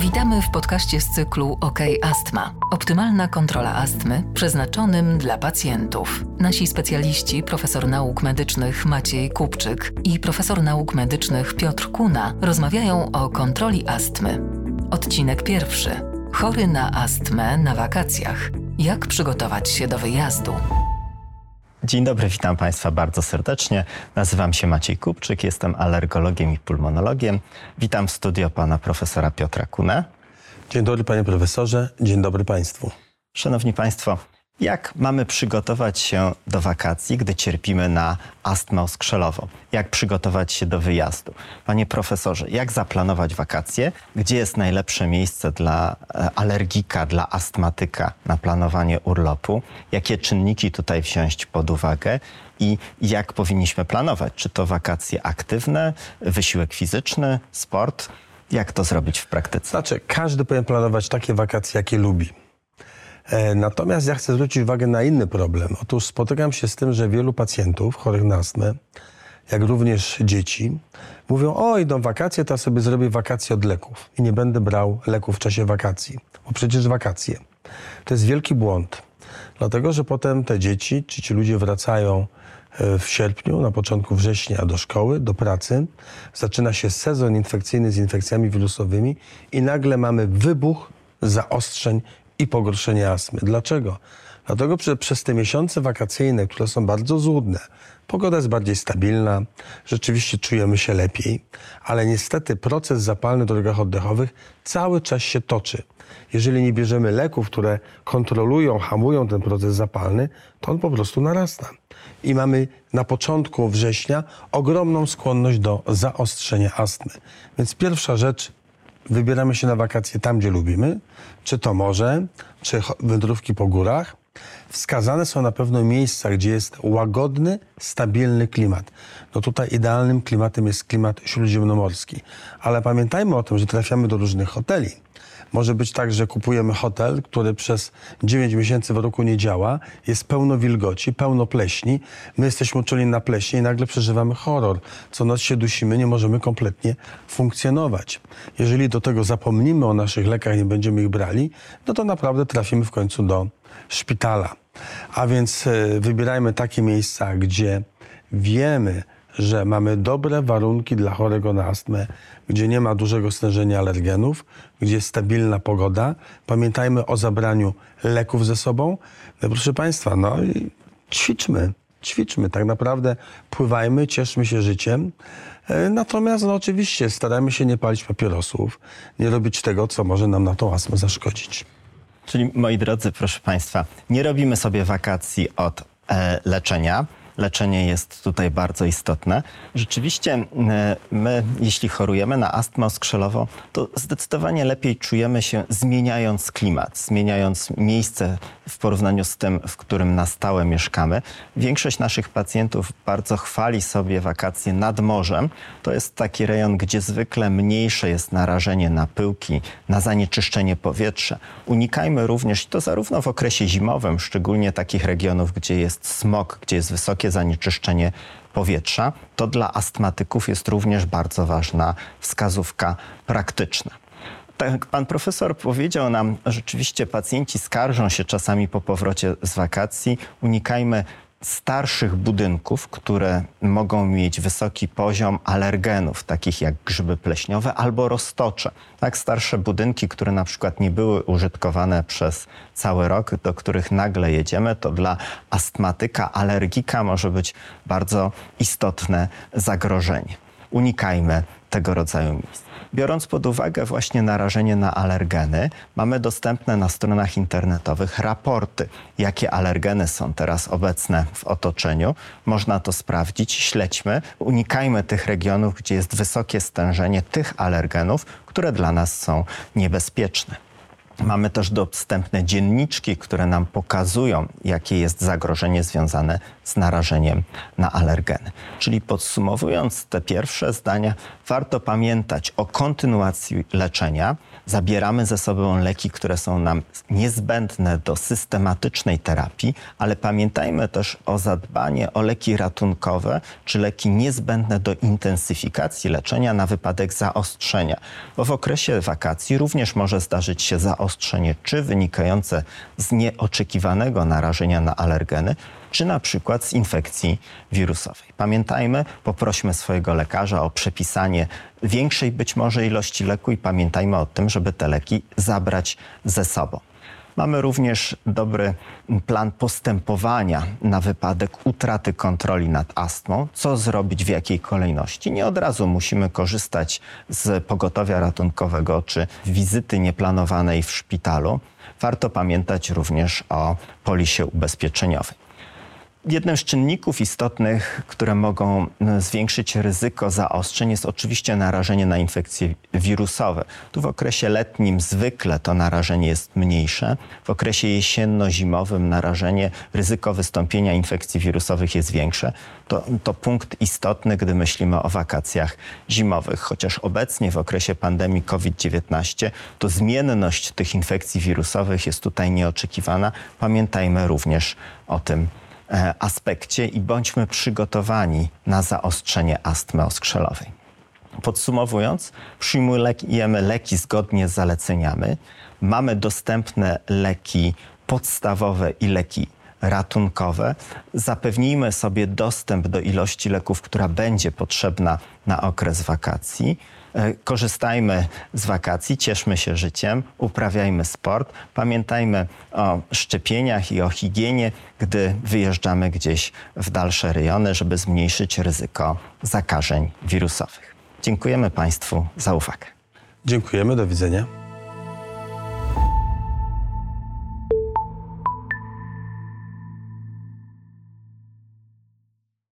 Witamy w podcaście z cyklu OK Astma. Optymalna kontrola astmy przeznaczonym dla pacjentów. Nasi specjaliści, profesor nauk medycznych Maciej Kupczyk i profesor nauk medycznych Piotr Kuna rozmawiają o kontroli astmy. Odcinek pierwszy. Chory na astmę na wakacjach. Jak przygotować się do wyjazdu? Dzień dobry, witam Państwa bardzo serdecznie. Nazywam się Maciej Kupczyk, jestem alergologiem i pulmonologiem. Witam w studio pana profesora Piotra Kunę. Dzień dobry panie profesorze, dzień dobry państwu. Szanowni Państwo, jak mamy przygotować się do wakacji, gdy cierpimy na astmę oskrzelową? Jak przygotować się do wyjazdu? Panie profesorze, jak zaplanować wakacje? Gdzie jest najlepsze miejsce dla e, alergika, dla astmatyka na planowanie urlopu? Jakie czynniki tutaj wziąć pod uwagę? I jak powinniśmy planować? Czy to wakacje aktywne, wysiłek fizyczny, sport? Jak to zrobić w praktyce? Znaczy, każdy powinien planować takie wakacje, jakie lubi. E, Natomiast ja chcę zwrócić uwagę na inny problem. Otóż spotykam się z tym, że wielu pacjentów chorych na astmę, jak również dzieci, mówią, o idą wakacje, to ja sobie zrobię wakacje od leków i nie będę brał leków w czasie wakacji, bo przecież wakacje. To jest wielki błąd, dlatego że potem te dzieci, czy ci ludzie wracają e, w sierpniu, na początku września do szkoły, do pracy. Zaczyna się sezon infekcyjny z infekcjami wirusowymi i nagle mamy wybuch zaostrzeń i pogorszenie astmy. Dlaczego? Dlatego, że przez te miesiące wakacyjne, które są bardzo złudne, pogoda jest bardziej stabilna, rzeczywiście czujemy się lepiej, ale niestety proces zapalny w drogach oddechowych cały czas się toczy. Jeżeli nie bierzemy leków, które kontrolują, hamują ten proces zapalny, to on po prostu narasta. I mamy na początku września ogromną skłonność do zaostrzenia astmy. Więc pierwsza rzecz, wybieramy się na wakacje tam, gdzie lubimy, czy to morze, czy wędrówki po górach. Wskazane są na pewno miejsca, gdzie jest łagodny, stabilny klimat. No tutaj idealnym klimatem jest klimat śródziemnomorski. Ale pamiętajmy o tym, że trafiamy do różnych hoteli. Może być tak, że kupujemy hotel, który przez 9 miesięcy w roku nie działa, jest pełno wilgoci, pełno pleśni. My jesteśmy uczuleni na pleśni i nagle przeżywamy horror. Co noc się dusimy, nie możemy kompletnie funkcjonować. Jeżeli do tego zapomnimy o naszych lekach, nie będziemy ich brali, no to naprawdę trafimy w końcu do szpitala. A więc e, wybierajmy takie miejsca, gdzie wiemy, że mamy dobre warunki dla chorego na astmę, gdzie nie ma dużego stężenia alergenów, gdzie jest stabilna pogoda. Pamiętajmy o zabraniu leków ze sobą. No, proszę Państwa, no i ćwiczmy, ćwiczmy. Tak naprawdę pływajmy, cieszmy się życiem. E, Natomiast no, oczywiście starajmy się nie palić papierosów, nie robić tego, co może nam na tą astmę zaszkodzić. Czyli moi drodzy, proszę Państwa, nie robimy sobie wakacji od e, leczenia. Leczenie jest tutaj bardzo istotne. Rzeczywiście e, my, jeśli chorujemy na astmę oskrzelową, to zdecydowanie lepiej czujemy się zmieniając klimat, zmieniając miejsce w porównaniu z tym, w którym na stałe mieszkamy. Większość naszych pacjentów bardzo chwali sobie wakacje nad morzem. To jest taki rejon, gdzie zwykle mniejsze jest narażenie na pyłki, na zanieczyszczenie powietrza. Unikajmy również, to zarówno w okresie zimowym, szczególnie takich regionów, gdzie jest smog, gdzie jest wysokie zanieczyszczenie powietrza, to dla astmatyków jest również bardzo ważna wskazówka praktyczna. Tak pan profesor powiedział nam, rzeczywiście pacjenci skarżą się czasami po powrocie z wakacji. Unikajmy starszych budynków, które mogą mieć wysoki poziom alergenów, takich jak grzyby pleśniowe albo roztocze. Tak, starsze budynki, które na przykład nie były użytkowane przez cały rok, do których nagle jedziemy, to dla astmatyka, alergika może być bardzo istotne zagrożenie. Unikajmy tego rodzaju miejsc. Biorąc pod uwagę właśnie narażenie na alergeny, mamy dostępne na stronach internetowych raporty, jakie alergeny są teraz obecne w otoczeniu. Można to sprawdzić, śledźmy, unikajmy tych regionów, gdzie jest wysokie stężenie tych alergenów, które dla nas są niebezpieczne. Mamy też dostępne dzienniczki, które nam pokazują, jakie jest zagrożenie związane z narażeniem na alergeny. Czyli podsumowując te pierwsze zdania, warto pamiętać o kontynuacji leczenia. Zabieramy ze sobą leki, które są nam niezbędne do systematycznej terapii, ale pamiętajmy też o zadbaniu o leki ratunkowe czy leki niezbędne do intensyfikacji leczenia na wypadek zaostrzenia. Bo w okresie wakacji również może zdarzyć się zaostrzenie, czy wynikające z nieoczekiwanego narażenia na alergeny, czy na przykład z infekcji wirusowej. Pamiętajmy, poprośmy swojego lekarza o przepisanie większej być może ilości leku i pamiętajmy o tym, żeby te leki zabrać ze sobą. Mamy również dobry plan postępowania na wypadek utraty kontroli nad astmą, co zrobić w jakiej kolejności. Nie od razu musimy korzystać z pogotowia ratunkowego czy wizyty nieplanowanej w szpitalu. Warto pamiętać również o polisie ubezpieczeniowej. Jednym z czynników istotnych, które mogą mm, zwiększyć ryzyko zaostrzeń, jest oczywiście narażenie na infekcje wirusowe. Tu w okresie letnim zwykle to narażenie jest mniejsze. W okresie jesienno-zimowym narażenie, ryzyko wystąpienia infekcji wirusowych jest większe. To, to punkt istotny, gdy myślimy o wakacjach zimowych. Chociaż obecnie w okresie pandemii COVID-19 to zmienność tych infekcji wirusowych jest tutaj nieoczekiwana. Pamiętajmy również o tym E, aspekcie i bądźmy przygotowani na zaostrzenie astmy oskrzelowej. Podsumowując, przyjmujemy leki zgodnie z zaleceniami. Mamy dostępne leki podstawowe i leki ratunkowe. Zapewnijmy sobie dostęp do ilości leków, która będzie potrzebna na okres wakacji. E, korzystajmy z wakacji, cieszmy się życiem, uprawiajmy sport, pamiętajmy o szczepieniach i o higienie, gdy wyjeżdżamy gdzieś w dalsze rejony, żeby zmniejszyć ryzyko zakażeń wirusowych. Dziękujemy Państwu za uwagę. Dziękujemy, do widzenia.